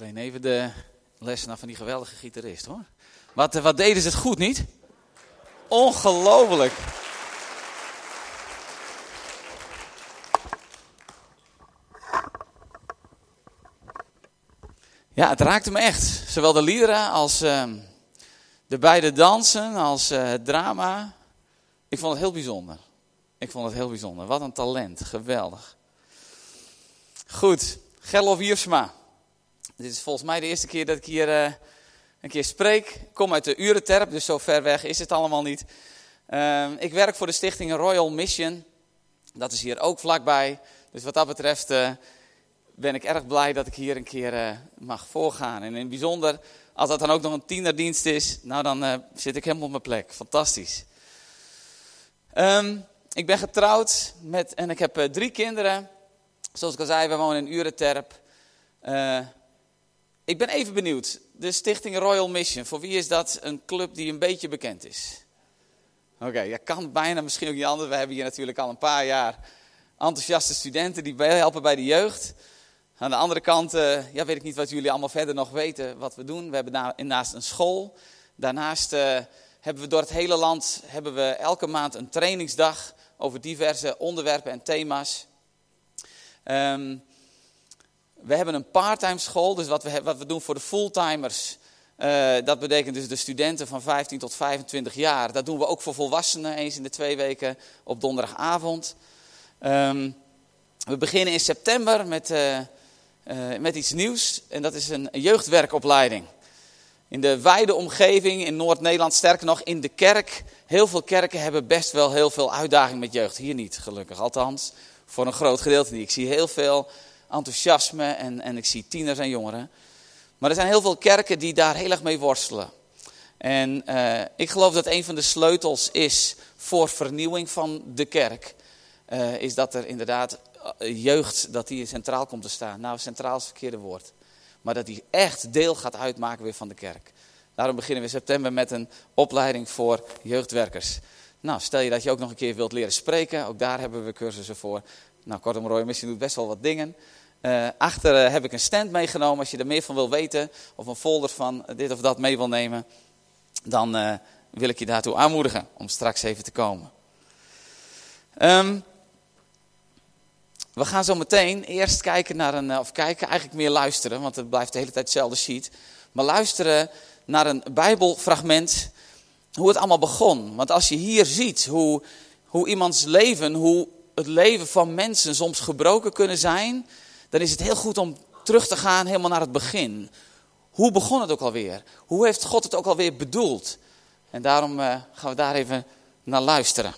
Ik even de les naar van die geweldige gitarist hoor. Wat, wat deden ze het goed, niet? Ongelooflijk. Ja, het raakte me echt. Zowel de liederen als uh, de beide dansen, als uh, het drama. Ik vond het heel bijzonder. Ik vond het heel bijzonder. Wat een talent. Geweldig. Goed, Gerlof. Dit is volgens mij de eerste keer dat ik hier uh, een keer spreek. Ik kom uit de Urenterp, dus zo ver weg is het allemaal niet. Uh, ik werk voor de stichting Royal Mission. Dat is hier ook vlakbij. Dus wat dat betreft uh, ben ik erg blij dat ik hier een keer uh, mag voorgaan. En in het bijzonder, als dat dan ook nog een tienerdienst is, nou dan zit ik helemaal op mijn plek. Fantastisch. Um, ik ben getrouwd met, en ik heb drie kinderen. Zoals ik al zei, we wonen in Urenterp. Uh, ik ben even benieuwd. De stichting Royal Mission, voor wie is dat een club die een beetje bekend is? Oké, okay, ja, kan bijna misschien ook niet anders. We hebben hier natuurlijk al een paar jaar enthousiaste studenten die helpen bij de jeugd. Aan de andere kant, uh, ja, weet ik niet wat jullie allemaal verder nog weten wat we doen. We hebben naast een school. Daarnaast uh, hebben we door het hele land hebben we elke maand een trainingsdag over diverse onderwerpen en thema's. Um, we hebben een parttime school, dus wat we, wat we doen voor de fulltimers. Uh, dat betekent dus de studenten van 15 tot 25 jaar. Dat doen we ook voor volwassenen eens in de twee weken op donderdagavond. Um, we beginnen in september met, uh, uh, met iets nieuws en dat is een jeugdwerkopleiding. In de wijde omgeving in Noord-Nederland, sterker nog in de kerk. Heel veel kerken hebben best wel heel veel uitdaging met jeugd. Hier niet, gelukkig. Althans, voor een groot gedeelte niet. Ik zie heel veel enthousiasme en, en ik zie tieners en jongeren. Maar er zijn heel veel kerken die daar heel erg mee worstelen. En uh, ik geloof dat een van de sleutels is voor vernieuwing van de kerk. Uh, is dat er inderdaad uh, jeugd, dat die centraal komt te staan. Nou, centraal is het verkeerde woord. Maar dat die echt deel gaat uitmaken weer van de kerk. Daarom beginnen we in september met een opleiding voor jeugdwerkers. Nou, stel je dat je ook nog een keer wilt leren spreken. Ook daar hebben we cursussen voor. Nou, kortom, Roy Missie doet best wel wat dingen. Uh, achter uh, heb ik een stand meegenomen. Als je er meer van wil weten, of een folder van dit of dat mee wil nemen, dan uh, wil ik je daartoe aanmoedigen om straks even te komen. Um, we gaan zo meteen eerst kijken naar een, of kijken, eigenlijk meer luisteren, want het blijft de hele tijd hetzelfde sheet. Maar luisteren naar een Bijbelfragment, hoe het allemaal begon. Want als je hier ziet hoe, hoe iemands leven, hoe het leven van mensen soms gebroken kunnen zijn, dan is het heel goed om terug te gaan helemaal naar het begin. Hoe begon het ook alweer? Hoe heeft God het ook alweer bedoeld? En daarom uh, gaan we daar even naar luisteren.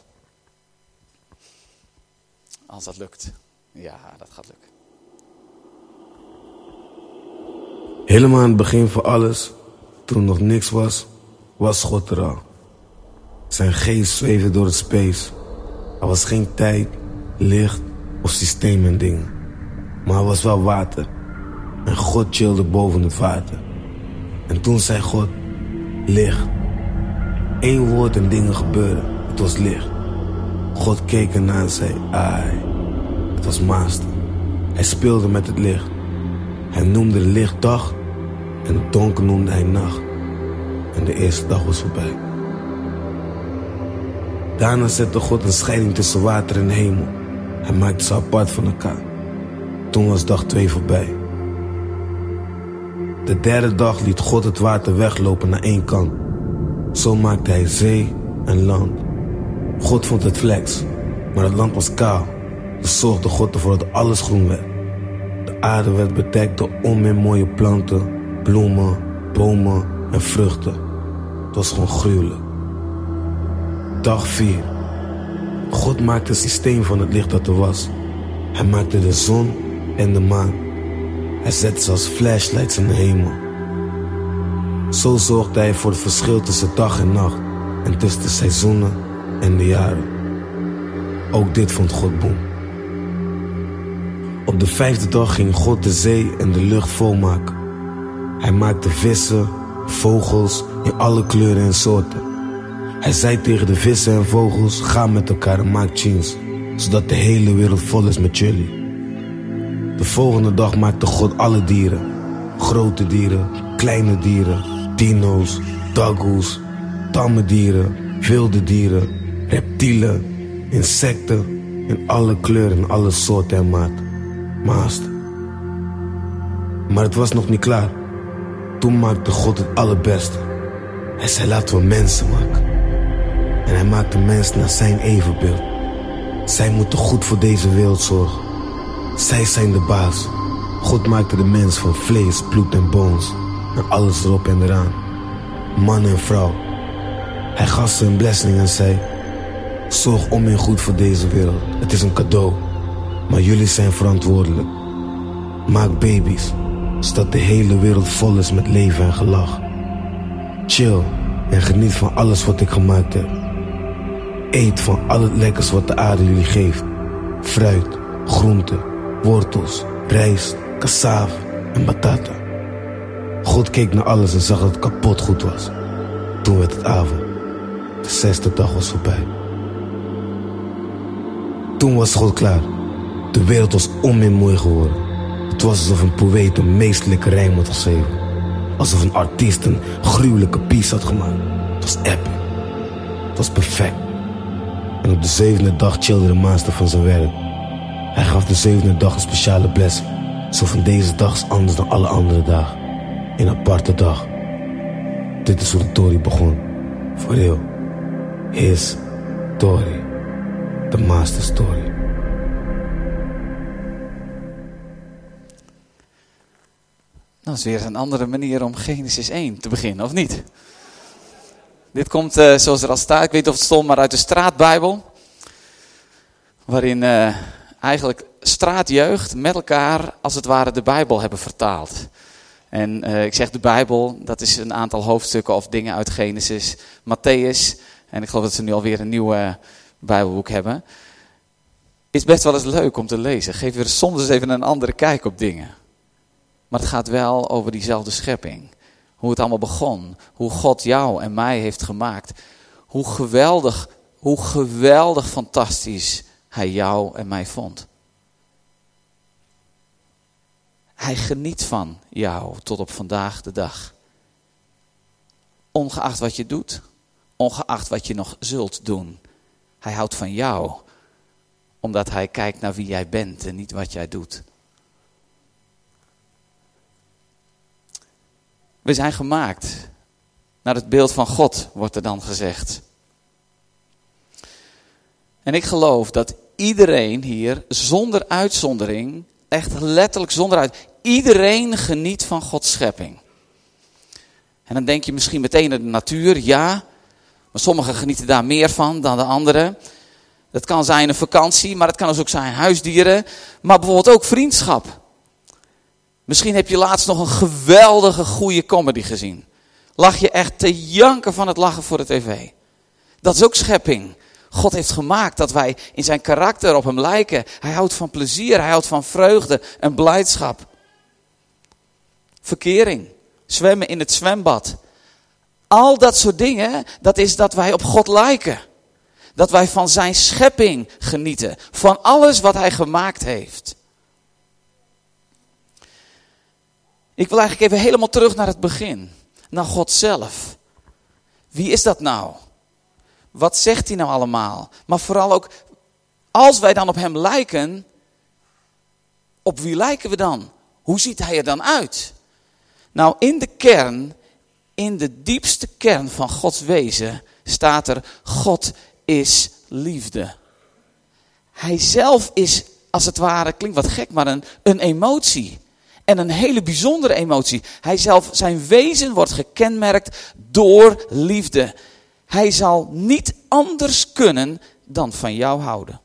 Als dat lukt. Ja, dat gaat lukken. Helemaal aan het begin van alles, toen nog niks was, was God er al. Zijn geest zweefde door het space. Er was geen tijd, licht of systeem en dingen. Maar er was wel water. En God chillde boven het water. En toen zei God, licht. Eén woord en dingen gebeurden. Het was licht. God keek ernaar en zei, ai. Het was master. Hij speelde met het licht. Hij noemde het licht dag en donker noemde hij nacht. En de eerste dag was voorbij. Daarna zette God een scheiding tussen water en hemel. Hij maakte ze apart van elkaar. Toen was dag twee voorbij. De derde dag liet God het water weglopen naar één kant. Zo maakte hij zee en land. God vond het flex, maar het land was kaal. Dus zorgde God ervoor dat alles groen werd. De aarde werd bedekt door onmeer mooie planten, bloemen, bomen en vruchten. Het was gewoon gruwelijk. Dag 4. God maakte een systeem van het licht dat er was. Hij maakte de zon en de maan. Hij zette ze als flashlights in de hemel. Zo zorgde hij voor het verschil tussen dag en nacht en tussen de seizoenen en de jaren. Ook dit vond God boem. Op de vijfde dag ging God de zee en de lucht volmaken. Hij maakte vissen, vogels in alle kleuren en soorten. Hij zei tegen de vissen en vogels: ga met elkaar en maak jeans, zodat de hele wereld vol is met jullie. De volgende dag maakte God alle dieren. Grote dieren, kleine dieren, dino's, daggoes, tamme dieren, wilde dieren, reptielen, insecten in alle kleuren, alle soorten en maat. Maast. Maar het was nog niet klaar. Toen maakte God het allerbeste. Hij zei laten we mensen maken. En hij maakte mensen naar zijn evenbeeld. Zij moeten goed voor deze wereld zorgen. Zij zijn de baas. God maakte de mens van vlees, bloed en bones. En alles erop en eraan. Man en vrouw. Hij gaf ze een blessing en zei... Zorg om en goed voor deze wereld. Het is een cadeau. Maar jullie zijn verantwoordelijk. Maak baby's. Zodat de hele wereld vol is met leven en gelach. Chill en geniet van alles wat ik gemaakt heb. Eet van al het lekkers wat de aarde jullie geeft. Fruit, groenten, wortels, rijst, cassave en batata. God keek naar alles en zag dat het kapot goed was. Toen werd het avond. De zesde dag was voorbij. Toen was God klaar. De wereld was onmin mooi geworden. Het was alsof een poëet een meestelijke rijm had geschreven. Alsof een artiest een gruwelijke piece had gemaakt. Het was epic. Het was perfect. En op de zevende dag chillde de master van zijn werk. Hij gaf de zevende dag een speciale blessing. Zo van deze dag is anders dan alle andere dagen. Een aparte dag. Dit is hoe de Tory begon. Voor real. His Tory. The master story. Dat is weer een andere manier om Genesis 1 te beginnen, of niet? Dit komt, uh, zoals er al staat, ik weet of het stond, maar uit de straatbijbel. Waarin uh, eigenlijk straatjeugd met elkaar, als het ware, de Bijbel hebben vertaald. En uh, ik zeg de Bijbel, dat is een aantal hoofdstukken of dingen uit Genesis, Matthäus. En ik geloof dat ze nu alweer een nieuw Bijbelboek hebben. Is best wel eens leuk om te lezen. Geef weer soms eens even een andere kijk op dingen. Maar het gaat wel over diezelfde schepping. Hoe het allemaal begon. Hoe God jou en mij heeft gemaakt. Hoe geweldig, hoe geweldig fantastisch hij jou en mij vond. Hij geniet van jou tot op vandaag de dag. Ongeacht wat je doet, ongeacht wat je nog zult doen. Hij houdt van jou, omdat hij kijkt naar wie jij bent en niet wat jij doet. We zijn gemaakt naar het beeld van God, wordt er dan gezegd. En ik geloof dat iedereen hier, zonder uitzondering, echt letterlijk zonder uit, iedereen geniet van Gods schepping. En dan denk je misschien meteen aan de natuur, ja, maar sommigen genieten daar meer van dan de anderen. Dat kan zijn een vakantie, maar het kan dus ook zijn huisdieren, maar bijvoorbeeld ook vriendschap. Misschien heb je laatst nog een geweldige goede comedy gezien. Lag je echt te janken van het lachen voor de tv. Dat is ook schepping. God heeft gemaakt dat wij in zijn karakter op hem lijken. Hij houdt van plezier, hij houdt van vreugde en blijdschap. Verkering, zwemmen in het zwembad. Al dat soort dingen, dat is dat wij op God lijken. Dat wij van zijn schepping genieten. Van alles wat hij gemaakt heeft. Ik wil eigenlijk even helemaal terug naar het begin. Naar God zelf. Wie is dat nou? Wat zegt hij nou allemaal? Maar vooral ook, als wij dan op hem lijken, op wie lijken we dan? Hoe ziet hij er dan uit? Nou, in de kern, in de diepste kern van Gods wezen, staat er: God is liefde. Hij zelf is, als het ware, klinkt wat gek, maar een, een emotie. En een hele bijzondere emotie. Hij zelf, zijn wezen wordt gekenmerkt door liefde. Hij zal niet anders kunnen dan van jou houden.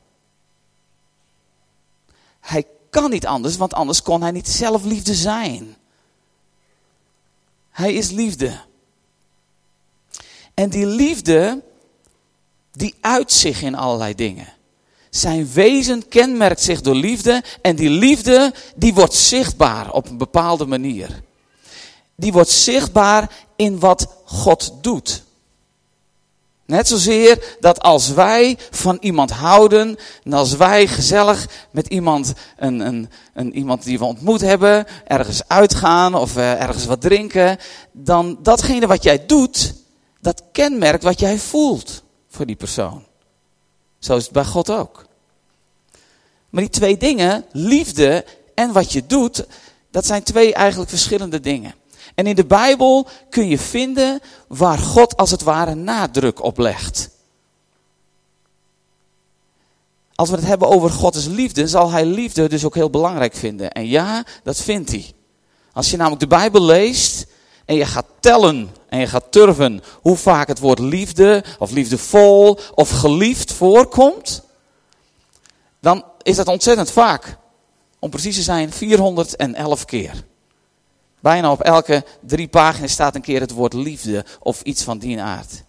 Hij kan niet anders, want anders kon hij niet zelf liefde zijn. Hij is liefde. En die liefde, die uit zich in allerlei dingen. Zijn wezen kenmerkt zich door liefde en die liefde die wordt zichtbaar op een bepaalde manier. Die wordt zichtbaar in wat God doet. Net zozeer dat als wij van iemand houden, en als wij gezellig met iemand, een, een, een, iemand die we ontmoet hebben, ergens uitgaan of uh, ergens wat drinken, dan datgene wat jij doet, dat kenmerkt wat jij voelt voor die persoon. Zo is het bij God ook. Maar die twee dingen, liefde en wat je doet, dat zijn twee eigenlijk verschillende dingen. En in de Bijbel kun je vinden waar God als het ware nadruk op legt. Als we het hebben over Gods liefde, zal hij liefde dus ook heel belangrijk vinden. En ja, dat vindt hij. Als je namelijk de Bijbel leest en je gaat tellen en je gaat turven hoe vaak het woord liefde of liefdevol of geliefd voorkomt, dan is dat ontzettend vaak. Om precies te zijn 411 keer. Bijna op elke drie pagina's staat een keer het woord liefde of iets van die aard.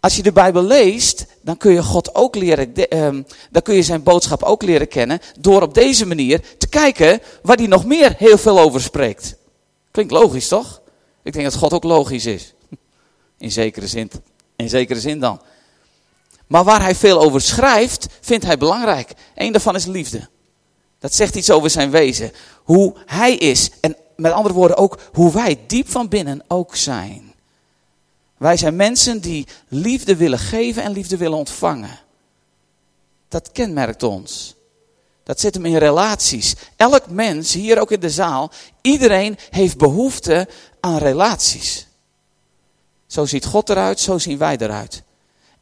Als je de Bijbel leest, dan kun je God ook leren, ehm, dan kun je zijn boodschap ook leren kennen door op deze manier te kijken waar hij nog meer heel veel over spreekt. Klinkt logisch toch? Ik denk dat God ook logisch is. In zekere zin, in zekere zin dan. Maar waar hij veel over schrijft, vindt hij belangrijk. Eén daarvan is liefde. Dat zegt iets over zijn wezen. Hoe hij is. En met andere woorden ook hoe wij diep van binnen ook zijn. Wij zijn mensen die liefde willen geven en liefde willen ontvangen. Dat kenmerkt ons. Dat zit hem in relaties. Elk mens, hier ook in de zaal, iedereen heeft behoefte aan relaties. Zo ziet God eruit, zo zien wij eruit.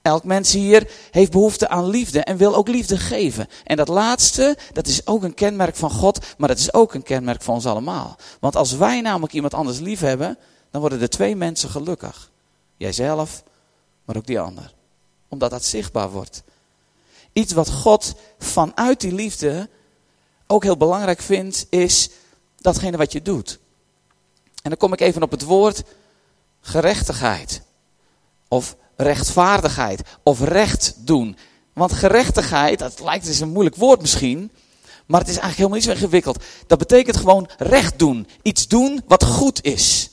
Elk mens hier heeft behoefte aan liefde en wil ook liefde geven. En dat laatste, dat is ook een kenmerk van God, maar dat is ook een kenmerk van ons allemaal. Want als wij namelijk iemand anders lief hebben, dan worden er twee mensen gelukkig. Jijzelf, maar ook die ander. Omdat dat zichtbaar wordt. Iets wat God vanuit die liefde ook heel belangrijk vindt, is datgene wat je doet. En dan kom ik even op het woord gerechtigheid. Of rechtvaardigheid of recht doen. Want gerechtigheid, dat lijkt dus een moeilijk woord misschien, maar het is eigenlijk helemaal niet zo ingewikkeld. Dat betekent gewoon recht doen. Iets doen wat goed is.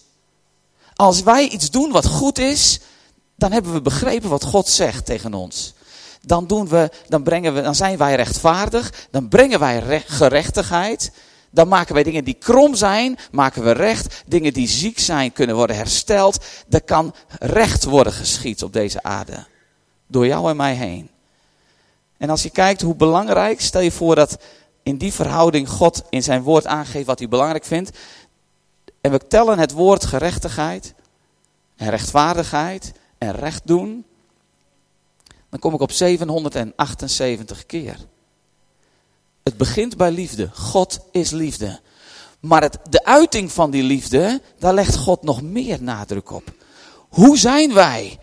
Als wij iets doen wat goed is, dan hebben we begrepen wat God zegt tegen ons. Dan, doen we, dan, brengen we, dan zijn wij rechtvaardig, dan brengen wij gerechtigheid. Dan maken wij dingen die krom zijn, maken we recht. Dingen die ziek zijn, kunnen worden hersteld. Er kan recht worden geschied op deze aarde. Door jou en mij heen. En als je kijkt hoe belangrijk, stel je voor dat in die verhouding God in zijn woord aangeeft wat hij belangrijk vindt. En we tellen het woord gerechtigheid en rechtvaardigheid en recht doen. Dan kom ik op 778 keer. Het begint bij liefde. God is liefde. Maar het, de uiting van die liefde, daar legt God nog meer nadruk op. Hoe zijn wij?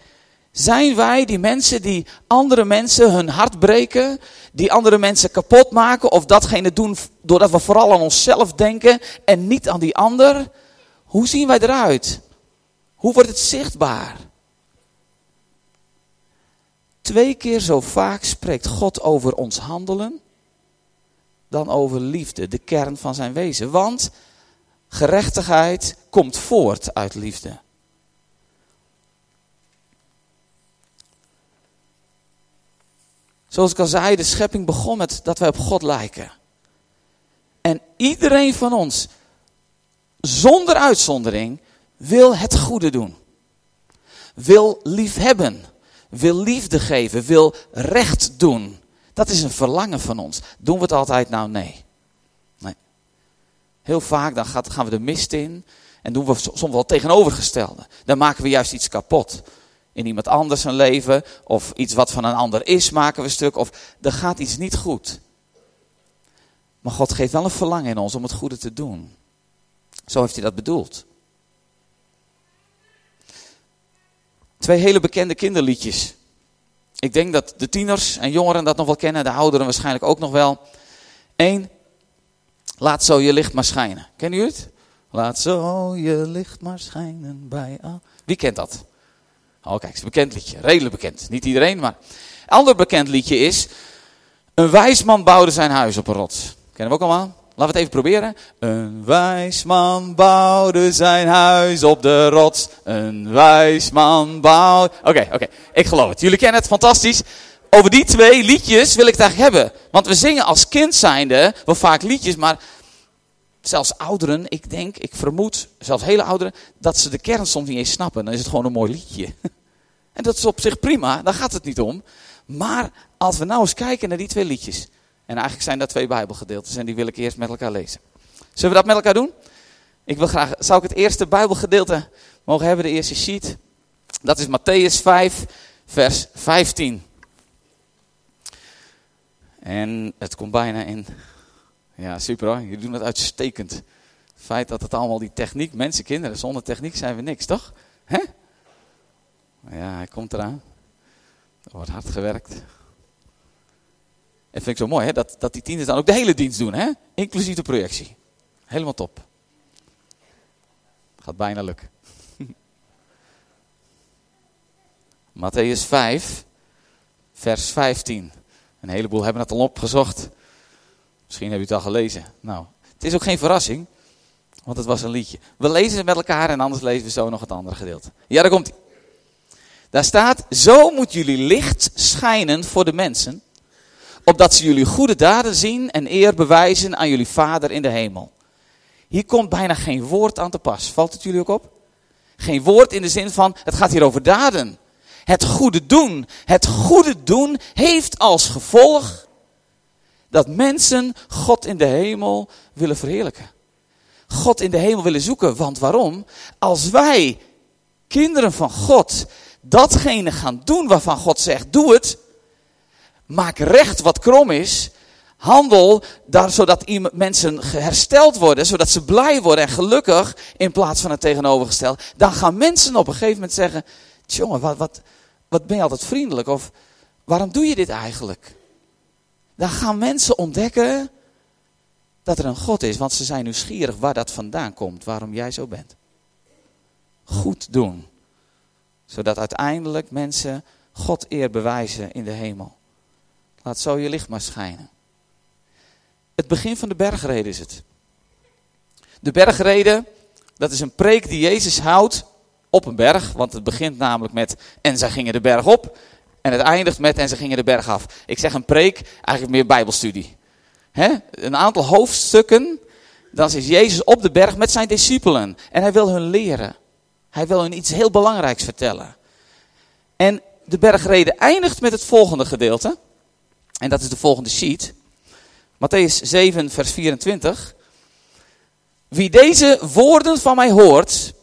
Zijn wij die mensen die andere mensen hun hart breken, die andere mensen kapot maken of datgene doen doordat we vooral aan onszelf denken en niet aan die ander? Hoe zien wij eruit? Hoe wordt het zichtbaar? Twee keer zo vaak spreekt God over ons handelen dan over liefde, de kern van zijn wezen. Want gerechtigheid komt voort uit liefde. Zoals ik al zei, de schepping begon met dat wij op God lijken. En iedereen van ons, zonder uitzondering, wil het goede doen. Wil liefhebben, wil liefde geven, wil recht doen. Dat is een verlangen van ons. Doen we het altijd? Nou, nee. nee. Heel vaak dan gaan we de mist in en doen we soms wel het tegenovergestelde. Dan maken we juist iets kapot. In iemand anders een leven of iets wat van een ander is maken we stuk of er gaat iets niet goed. Maar God geeft wel een verlangen in ons om het goede te doen. Zo heeft hij dat bedoeld. Twee hele bekende kinderliedjes. Ik denk dat de tieners en jongeren dat nog wel kennen, de ouderen waarschijnlijk ook nog wel. Eén, laat zo je licht maar schijnen. Kennen jullie het? Laat zo je licht maar schijnen bij al. Wie kent dat? Oh, kijk, het is een bekend liedje. Redelijk bekend. Niet iedereen, maar. Ander bekend liedje is. Een wijs man bouwde zijn huis op een rots. Kennen we ook allemaal? Laten we het even proberen. Een wijs man bouwde zijn huis op de rots. Een wijs man bouwde... Oké, oké. Ik geloof het. Jullie kennen het fantastisch. Over die twee liedjes wil ik het eigenlijk hebben. Want we zingen als kind zijnde wel vaak liedjes, maar zelfs ouderen, ik denk, ik vermoed, zelfs hele ouderen, dat ze de kern soms niet eens snappen. Dan is het gewoon een mooi liedje. En dat is op zich prima, daar gaat het niet om. Maar als we nou eens kijken naar die twee liedjes. En eigenlijk zijn dat twee Bijbelgedeeltes en die wil ik eerst met elkaar lezen. Zullen we dat met elkaar doen? Ik wil graag, zou ik het eerste Bijbelgedeelte mogen hebben, de eerste sheet? Dat is Matthäus 5, vers 15. En het komt bijna in. Ja, super hoor. Jullie doen het uitstekend. Het feit dat het allemaal die techniek, mensen, kinderen, zonder techniek zijn we niks, toch? Hè? Ja, hij komt eraan. Er wordt hard gewerkt. En vind ik zo mooi, hè? Dat, dat die tieners dan ook de hele dienst doen, hè? inclusief de projectie. Helemaal top. Gaat bijna lukken. Matthäus 5, vers 15. Een heleboel hebben het al opgezocht. Misschien hebben u het al gelezen. Nou, het is ook geen verrassing, want het was een liedje. We lezen het met elkaar en anders lezen we zo nog het andere gedeelte. Ja, daar komt hij. Daar staat, zo moet jullie licht schijnen voor de mensen, opdat ze jullie goede daden zien en eer bewijzen aan jullie Vader in de hemel. Hier komt bijna geen woord aan te pas. Valt het jullie ook op? Geen woord in de zin van, het gaat hier over daden. Het goede doen. Het goede doen heeft als gevolg dat mensen God in de hemel willen verheerlijken. God in de hemel willen zoeken. Want waarom? Als wij, kinderen van God, datgene gaan doen waarvan God zegt, doe het. Maak recht wat krom is. Handel daar, zodat mensen hersteld worden, zodat ze blij worden en gelukkig in plaats van het tegenovergesteld. Dan gaan mensen op een gegeven moment zeggen, jongen, wat, wat, wat ben je altijd vriendelijk? Of waarom doe je dit eigenlijk? Dan gaan mensen ontdekken dat er een God is, want ze zijn nieuwsgierig waar dat vandaan komt, waarom jij zo bent. Goed doen, zodat uiteindelijk mensen God eer bewijzen in de hemel. Laat zo je licht maar schijnen. Het begin van de bergreden is het. De bergreden, dat is een preek die Jezus houdt op een berg. Want het begint namelijk met en zij gingen de berg op. En het eindigt met en ze gingen de berg af. Ik zeg een preek, eigenlijk meer bijbelstudie. Een aantal hoofdstukken, dan is Jezus op de berg met zijn discipelen. En hij wil hun leren. Hij wil hun iets heel belangrijks vertellen. En de bergreden eindigt met het volgende gedeelte. En dat is de volgende sheet. Matthäus 7, vers 24. Wie deze woorden van mij hoort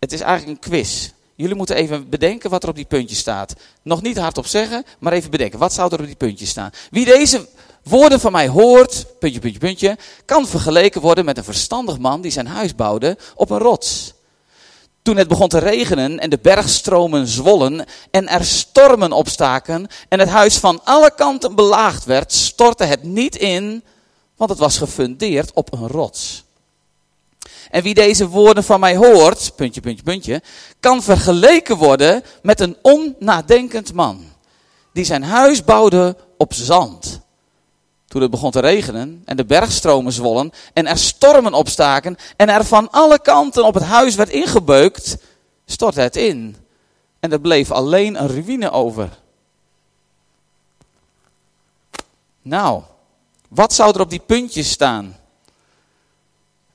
het is eigenlijk een quiz. Jullie moeten even bedenken wat er op die puntjes staat. Nog niet hardop zeggen, maar even bedenken. Wat zou er op die puntjes staan? Wie deze woorden van mij hoort, puntje, puntje, puntje, kan vergeleken worden met een verstandig man die zijn huis bouwde op een rots. Toen het begon te regenen en de bergstromen zwollen en er stormen opstaken en het huis van alle kanten belaagd werd, stortte het niet in, want het was gefundeerd op een rots. En wie deze woorden van mij hoort, puntje, puntje, puntje, kan vergeleken worden met een onnadenkend man. Die zijn huis bouwde op zand. Toen het begon te regenen en de bergstromen zwollen en er stormen opstaken en er van alle kanten op het huis werd ingebeukt, stortte het in. En er bleef alleen een ruïne over. Nou, wat zou er op die puntjes staan?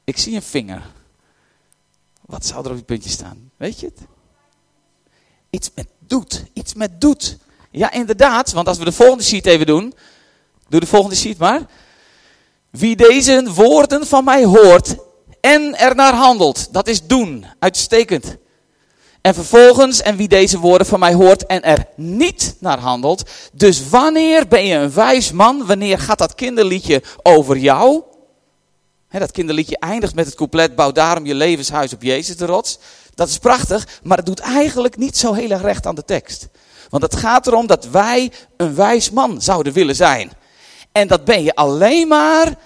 Ik zie een vinger. Wat zou er op die puntje staan? Weet je het? Iets met doet. Iets met doet. Ja, inderdaad. Want als we de volgende sheet even doen. Doe de volgende sheet maar. Wie deze woorden van mij hoort en er naar handelt. Dat is doen. Uitstekend. En vervolgens, en wie deze woorden van mij hoort en er niet naar handelt. Dus wanneer ben je een wijs man? Wanneer gaat dat kinderliedje over jou? dat kinderliedje eindigt met het couplet, bouw daarom je levenshuis op Jezus de rots. Dat is prachtig, maar het doet eigenlijk niet zo heel erg recht aan de tekst. Want het gaat erom dat wij een wijs man zouden willen zijn. En dat ben je alleen maar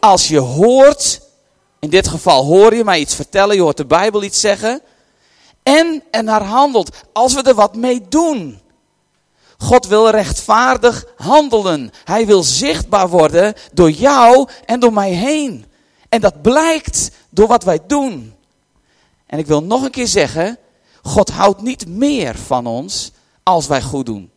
als je hoort, in dit geval hoor je mij iets vertellen, je hoort de Bijbel iets zeggen. En er naar handelt, als we er wat mee doen. God wil rechtvaardig handelen. Hij wil zichtbaar worden door jou en door mij heen. En dat blijkt door wat wij doen. En ik wil nog een keer zeggen, God houdt niet meer van ons als wij goed doen.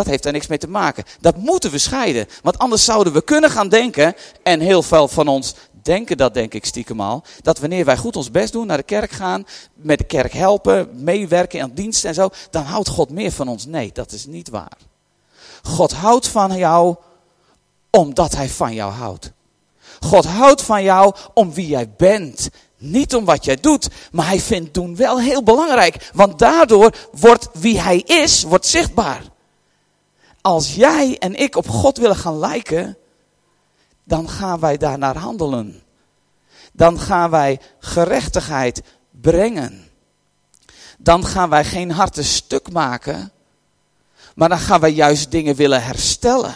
Dat heeft er niks mee te maken. Dat moeten we scheiden. Want anders zouden we kunnen gaan denken, en heel veel van ons denken dat denk ik stiekem al, dat wanneer wij goed ons best doen, naar de kerk gaan, met de kerk helpen, meewerken aan diensten en zo, dan houdt God meer van ons. Nee, dat is niet waar. God houdt van jou omdat hij van jou houdt. God houdt van jou om wie jij bent. Niet om wat jij doet, maar hij vindt doen wel heel belangrijk. Want daardoor wordt wie hij is, wordt zichtbaar. Als jij en ik op God willen gaan lijken, dan gaan wij daarnaar handelen. Dan gaan wij gerechtigheid brengen. Dan gaan wij geen harten stuk maken, maar dan gaan wij juist dingen willen herstellen.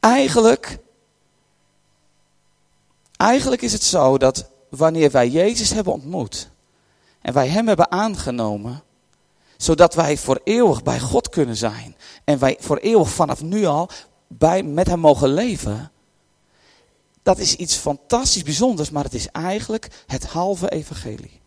Eigenlijk, eigenlijk is het zo dat wanneer wij Jezus hebben ontmoet en wij Hem hebben aangenomen, zodat wij voor eeuwig bij God kunnen zijn. En wij voor eeuwig vanaf nu al bij, met hem mogen leven. Dat is iets fantastisch bijzonders, maar het is eigenlijk het halve evangelie.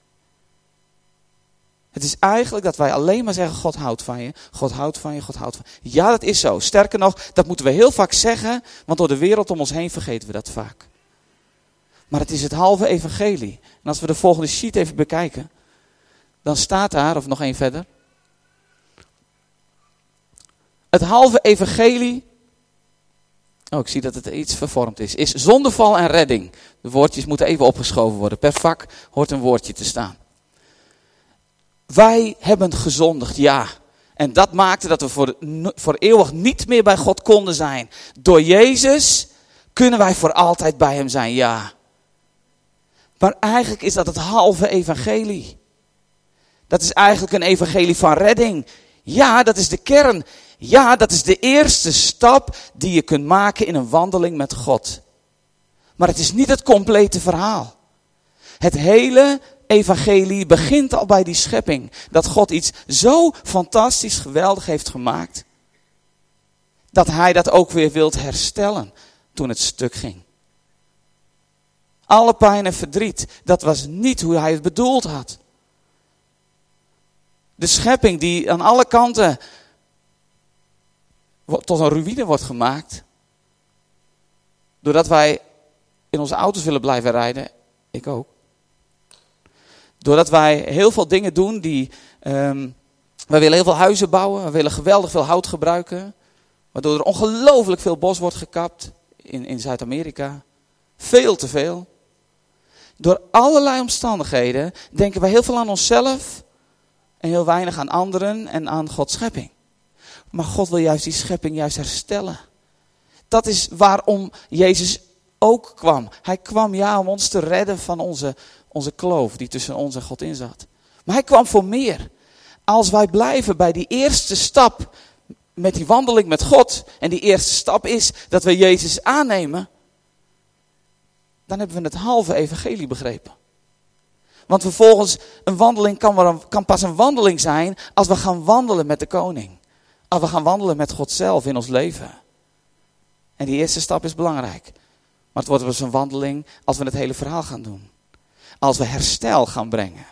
Het is eigenlijk dat wij alleen maar zeggen, God houdt van je, God houdt van je, God houdt van je. Ja, dat is zo. Sterker nog, dat moeten we heel vaak zeggen, want door de wereld om ons heen vergeten we dat vaak. Maar het is het halve evangelie. En als we de volgende sheet even bekijken, dan staat daar, of nog één verder, het halve evangelie. Oh, ik zie dat het iets vervormd is. Is zondeval en redding. De woordjes moeten even opgeschoven worden. Per vak hoort een woordje te staan. Wij hebben gezondigd, ja. En dat maakte dat we voor, voor eeuwig niet meer bij God konden zijn. Door Jezus kunnen wij voor altijd bij Hem zijn, ja. Maar eigenlijk is dat het halve evangelie. Dat is eigenlijk een evangelie van redding. Ja, dat is de kern. Ja, dat is de eerste stap die je kunt maken in een wandeling met God. Maar het is niet het complete verhaal. Het hele evangelie begint al bij die schepping. Dat God iets zo fantastisch geweldig heeft gemaakt. Dat hij dat ook weer wilt herstellen toen het stuk ging. Alle pijn en verdriet, dat was niet hoe hij het bedoeld had. De schepping die aan alle kanten tot een ruïne wordt gemaakt. Doordat wij in onze auto's willen blijven rijden. Ik ook. Doordat wij heel veel dingen doen die. Um, wij willen heel veel huizen bouwen. We willen geweldig veel hout gebruiken. Waardoor er ongelooflijk veel bos wordt gekapt in, in Zuid-Amerika. Veel te veel. Door allerlei omstandigheden denken wij heel veel aan onszelf. En heel weinig aan anderen en aan Gods schepping. Maar God wil juist die schepping juist herstellen. Dat is waarom Jezus ook kwam. Hij kwam ja om ons te redden van onze, onze kloof die tussen ons en God in zat. Maar hij kwam voor meer. Als wij blijven bij die eerste stap met die wandeling met God. En die eerste stap is dat we Jezus aannemen. Dan hebben we het halve evangelie begrepen. Want vervolgens, een wandeling kan, kan pas een wandeling zijn als we gaan wandelen met de koning. Als we gaan wandelen met God zelf in ons leven. En die eerste stap is belangrijk. Maar het wordt dus een wandeling als we het hele verhaal gaan doen. Als we herstel gaan brengen.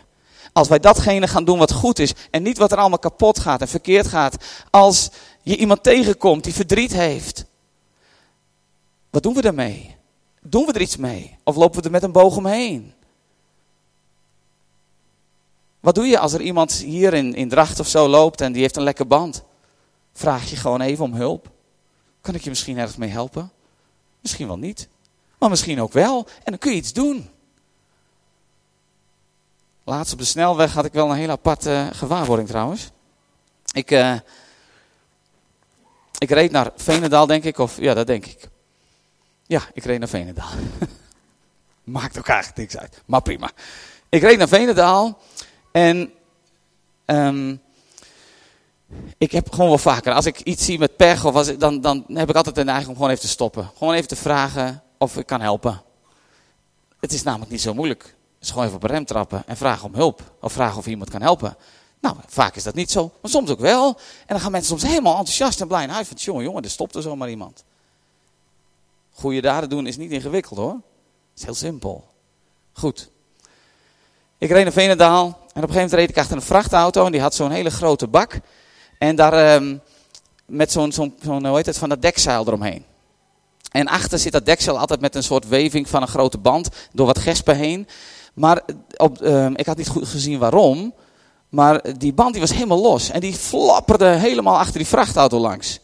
Als wij datgene gaan doen wat goed is en niet wat er allemaal kapot gaat en verkeerd gaat. Als je iemand tegenkomt die verdriet heeft. Wat doen we daarmee? Doen we er iets mee? Of lopen we er met een boog omheen? Wat doe je als er iemand hier in, in Dracht of zo loopt en die heeft een lekke band? Vraag je gewoon even om hulp? Kan ik je misschien ergens mee helpen? Misschien wel niet, maar misschien ook wel. En dan kun je iets doen. Laatst op de snelweg had ik wel een heel aparte gewaarwording trouwens. Ik, uh, ik reed naar Venendaal, denk ik. Of ja, dat denk ik. Ja, ik reed naar Venendaal. Maakt ook eigenlijk niks uit. Maar prima. Ik reed naar Venendaal. En um, ik heb gewoon wel vaker, als ik iets zie met pech, of als dan, dan heb ik altijd de neiging om gewoon even te stoppen. Gewoon even te vragen of ik kan helpen. Het is namelijk niet zo moeilijk. Het is gewoon even op een rem trappen en vragen om hulp. Of vragen of iemand kan helpen. Nou, vaak is dat niet zo, maar soms ook wel. En dan gaan mensen soms helemaal enthousiast en blij naar huis. Van, jongen, jongen, er stopt er zomaar iemand. Goede daden doen is niet ingewikkeld hoor. Het is heel simpel. Goed. Ik reed naar Venendaal en op een gegeven moment reed ik achter een vrachtauto en die had zo'n hele grote bak. En daar um, met zo'n, zo'n, zo'n, hoe heet het, van dat dekzeil eromheen. En achter zit dat deksel altijd met een soort weving van een grote band door wat gespen heen. Maar op, um, ik had niet goed gezien waarom. Maar die band die was helemaal los. En die flapperde helemaal achter die vrachtauto langs.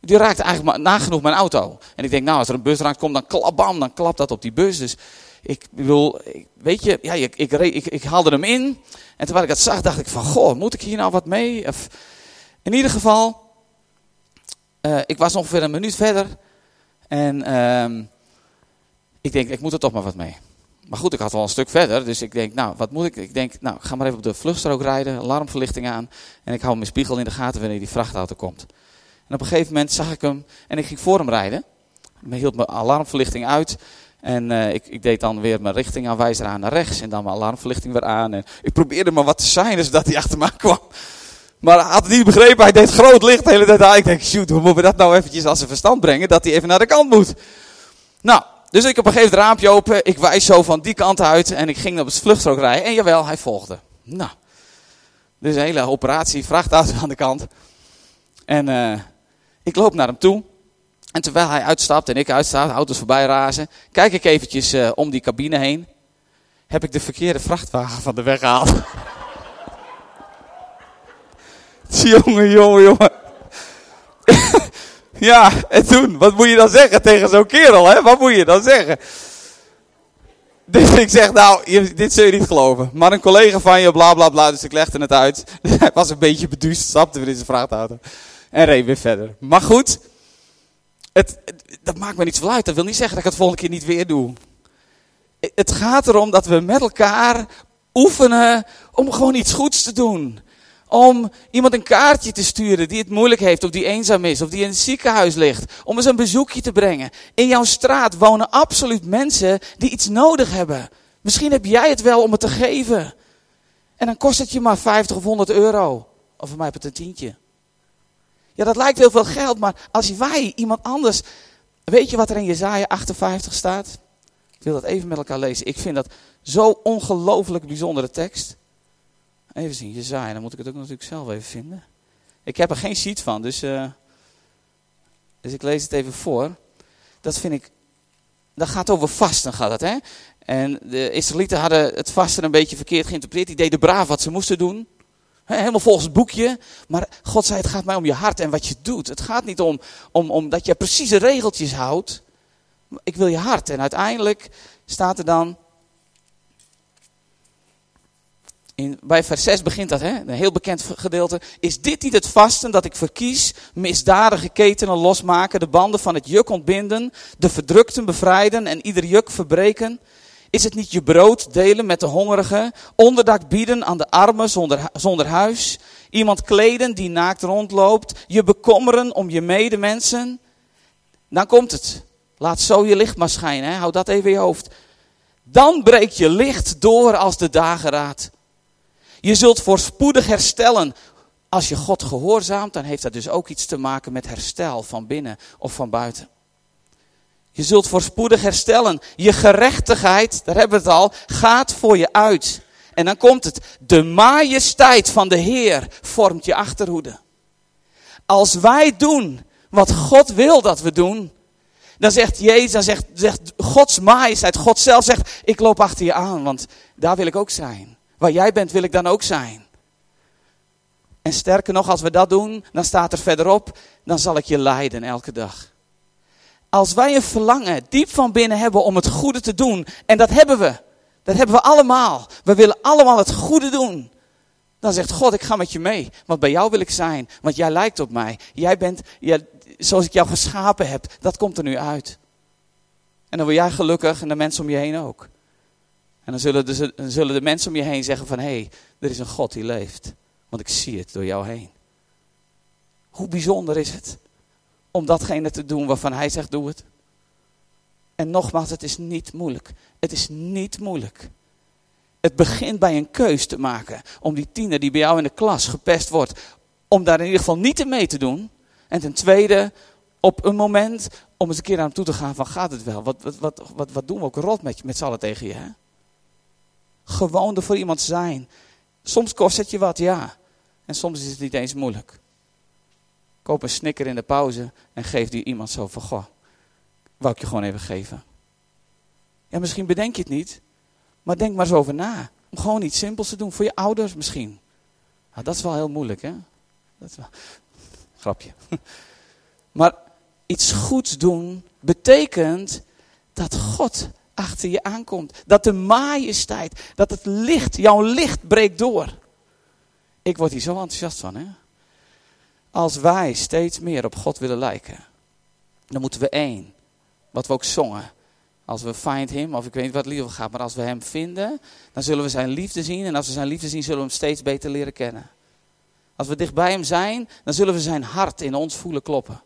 Die raakte eigenlijk nagenoeg mijn auto. En ik denk, nou, als er een bus raakt komt, dan klap, bam, dan klapt dat op die bus. Dus ik bedoel, weet je, ja, ik, ik, ik, ik, haalde hem in. En terwijl ik dat zag, dacht ik van, goh, moet ik hier nou wat mee? Of, in ieder geval, uh, ik was ongeveer een minuut verder. En uh, ik denk, ik moet er toch maar wat mee. Maar goed, ik had al een stuk verder, dus ik denk, nou, wat moet ik? Ik denk, nou, ga maar even op de vluchtstrook rijden, alarmverlichting aan. En ik hou mijn spiegel in de gaten wanneer die vrachtauto komt. En op een gegeven moment zag ik hem en ik ging voor hem rijden. Ik hield mijn alarmverlichting uit. En uh, ik, ik, deed dan weer mijn richtingaanwijzer aan naar rechts en dan mijn alarmverlichting weer aan. En ik probeerde maar wat te zijn, zodat hij achter me kwam. Maar hij had het niet begrepen, hij deed groot licht de hele tijd aan. Ik denk, shoot, hoe moeten we dat nou eventjes als zijn verstand brengen, dat hij even naar de kant moet. Nou, dus ik op een gegeven raampje open, ik wijs zo van die kant uit en ik ging op het vluchtstrook rijden. En jawel, hij volgde. Nou, dus een hele operatie, vrachtauto aan de kant. En uh, ik loop naar hem toe. En terwijl hij uitstapt en ik uitsta, auto's voorbij razen, kijk ik eventjes uh, om die cabine heen. Heb ik de verkeerde vrachtwagen van de weg gehaald. jongen, jongen, jongen. ja, en toen, wat moet je dan zeggen tegen zo'n kerel, hè? Wat moet je dan zeggen? Dus ik zeg, nou, dit zul je niet geloven. Maar een collega van je, bla bla bla, dus ik legde het uit. Hij was een beetje beduust, stapte weer in zijn vrachtauto. En reed weer verder. Maar goed, het, dat maakt me niet uit. Dat wil niet zeggen dat ik het volgende keer niet weer doe. Het gaat erom dat we met elkaar oefenen om gewoon iets goeds te doen. Om iemand een kaartje te sturen die het moeilijk heeft, of die eenzaam is, of die in het ziekenhuis ligt. Om eens een bezoekje te brengen. In jouw straat wonen absoluut mensen die iets nodig hebben. Misschien heb jij het wel om het te geven. En dan kost het je maar 50 of 100 euro. Of voor mij het een tientje. Ja, dat lijkt heel veel geld, maar als wij iemand anders. Weet je wat er in Jezaja 58 staat? Ik wil dat even met elkaar lezen. Ik vind dat zo ongelooflijk bijzondere tekst. Even zien, Jezaja, dan moet ik het ook natuurlijk zelf even vinden. Ik heb er geen sheet van, dus, uh, dus ik lees het even voor. Dat vind ik, dat gaat over vasten, gaat dat, hè? En de Israëlieten hadden het vasten een beetje verkeerd geïnterpreteerd. Die deden braaf wat ze moesten doen. Helemaal volgens het boekje. Maar God zei, het gaat mij om je hart en wat je doet. Het gaat niet om, om, om dat je precieze regeltjes houdt. Ik wil je hart. En uiteindelijk staat er dan... In, bij vers 6 begint dat, hè? een heel bekend gedeelte. Is dit niet het vasten dat ik verkies? Misdadige ketenen losmaken, de banden van het juk ontbinden, de verdrukten bevrijden en ieder juk verbreken? Is het niet je brood delen met de hongerigen, onderdak bieden aan de armen zonder, zonder huis, iemand kleden die naakt rondloopt, je bekommeren om je medemensen? Dan komt het. Laat zo je licht maar schijnen, hè? hou dat even in je hoofd. Dan breekt je licht door als de dageraad. Je zult voorspoedig herstellen. Als je God gehoorzaamt, dan heeft dat dus ook iets te maken met herstel van binnen of van buiten. Je zult voorspoedig herstellen. Je gerechtigheid, daar hebben we het al, gaat voor je uit. En dan komt het. De majesteit van de Heer vormt je achterhoede. Als wij doen wat God wil dat we doen, dan zegt Jezus, dan zegt, zegt Gods majesteit, God zelf zegt, ik loop achter je aan, want daar wil ik ook zijn. Waar jij bent wil ik dan ook zijn. En sterker nog, als we dat doen, dan staat er verderop, dan zal ik je leiden elke dag. Als wij een verlangen diep van binnen hebben om het goede te doen, en dat hebben we, dat hebben we allemaal. We willen allemaal het goede doen. Dan zegt God, ik ga met je mee, want bij jou wil ik zijn, want jij lijkt op mij. Jij bent, zoals ik jou geschapen heb, dat komt er nu uit. En dan word jij gelukkig en de mensen om je heen ook. En dan zullen de, zullen de mensen om je heen zeggen van, hé, hey, er is een God die leeft. Want ik zie het door jou heen. Hoe bijzonder is het? om datgene te doen waarvan hij zegt doe het. En nogmaals, het is niet moeilijk. Het is niet moeilijk. Het begint bij een keus te maken om die tiener die bij jou in de klas gepest wordt, om daar in ieder geval niet in mee te doen. En ten tweede, op een moment om eens een keer naar hem toe te gaan van gaat het wel? Wat, wat, wat, wat, wat doen we ook rot met, met z'n allen tegen je? Hè? Gewoon er voor iemand zijn. Soms kost het je wat, ja. En soms is het niet eens moeilijk. Koop een snicker in de pauze en geef die iemand zo van, goh, wou ik je gewoon even geven. Ja, misschien bedenk je het niet, maar denk maar eens over na. Om gewoon iets simpels te doen, voor je ouders misschien. Nou, dat is wel heel moeilijk, hè? Dat is wel... Grapje. Maar iets goeds doen betekent dat God achter je aankomt. Dat de majesteit, dat het licht, jouw licht breekt door. Ik word hier zo enthousiast van, hè? Als wij steeds meer op God willen lijken, dan moeten we één, wat we ook zongen. Als we find him, of ik weet niet wat liefde gaat, maar als we hem vinden, dan zullen we zijn liefde zien. En als we zijn liefde zien, zullen we hem steeds beter leren kennen. Als we dicht bij hem zijn, dan zullen we zijn hart in ons voelen kloppen.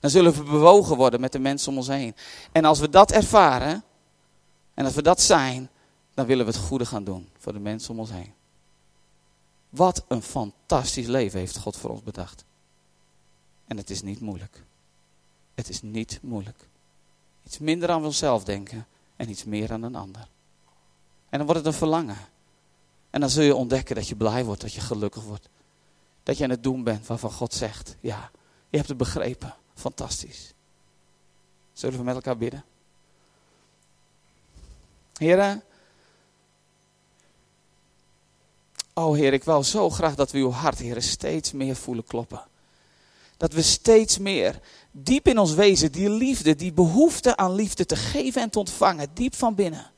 Dan zullen we bewogen worden met de mensen om ons heen. En als we dat ervaren, en als we dat zijn, dan willen we het goede gaan doen voor de mensen om ons heen. Wat een fantastisch leven heeft God voor ons bedacht. En het is niet moeilijk. Het is niet moeilijk. Iets minder aan onszelf denken en iets meer aan een ander. En dan wordt het een verlangen. En dan zul je ontdekken dat je blij wordt, dat je gelukkig wordt. Dat je aan het doen bent waarvan God zegt, ja, je hebt het begrepen. Fantastisch. Zullen we met elkaar bidden? Heren, oh Heer, ik wil zo graag dat we uw hart, Heer, steeds meer voelen kloppen. Dat we steeds meer, diep in ons wezen, die liefde, die behoefte aan liefde te geven en te ontvangen, diep van binnen.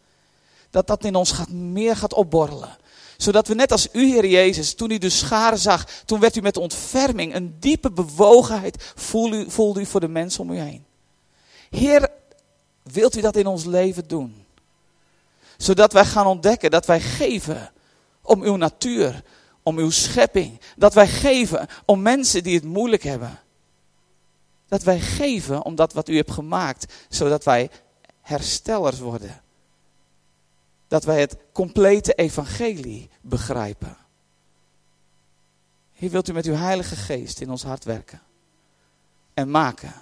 Dat dat in ons gaat, meer gaat opborrelen. Zodat we net als u, Heer Jezus, toen u de scharen zag, toen werd u met ontferming, een diepe bewogenheid, voelde u, voelde u voor de mensen om u heen. Heer, wilt u dat in ons leven doen? Zodat wij gaan ontdekken dat wij geven om uw natuur, om uw schepping. Dat wij geven om mensen die het moeilijk hebben. Dat wij geven om dat wat u hebt gemaakt, zodat wij herstellers worden. Dat wij het complete evangelie begrijpen. Hier wilt u met uw Heilige Geest in ons hart werken. En maken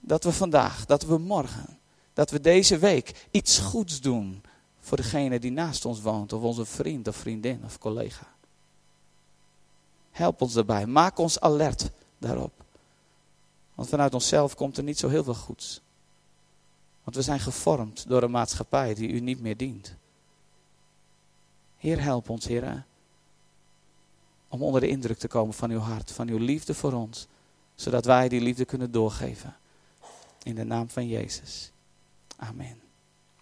dat we vandaag, dat we morgen, dat we deze week iets goeds doen voor degene die naast ons woont, of onze vriend of vriendin of collega. Help ons daarbij, maak ons alert daarop. Want vanuit onszelf komt er niet zo heel veel goeds. Want we zijn gevormd door een maatschappij die u niet meer dient. Heer, help ons, Heer, om onder de indruk te komen van uw hart, van uw liefde voor ons, zodat wij die liefde kunnen doorgeven. In de naam van Jezus. Amen.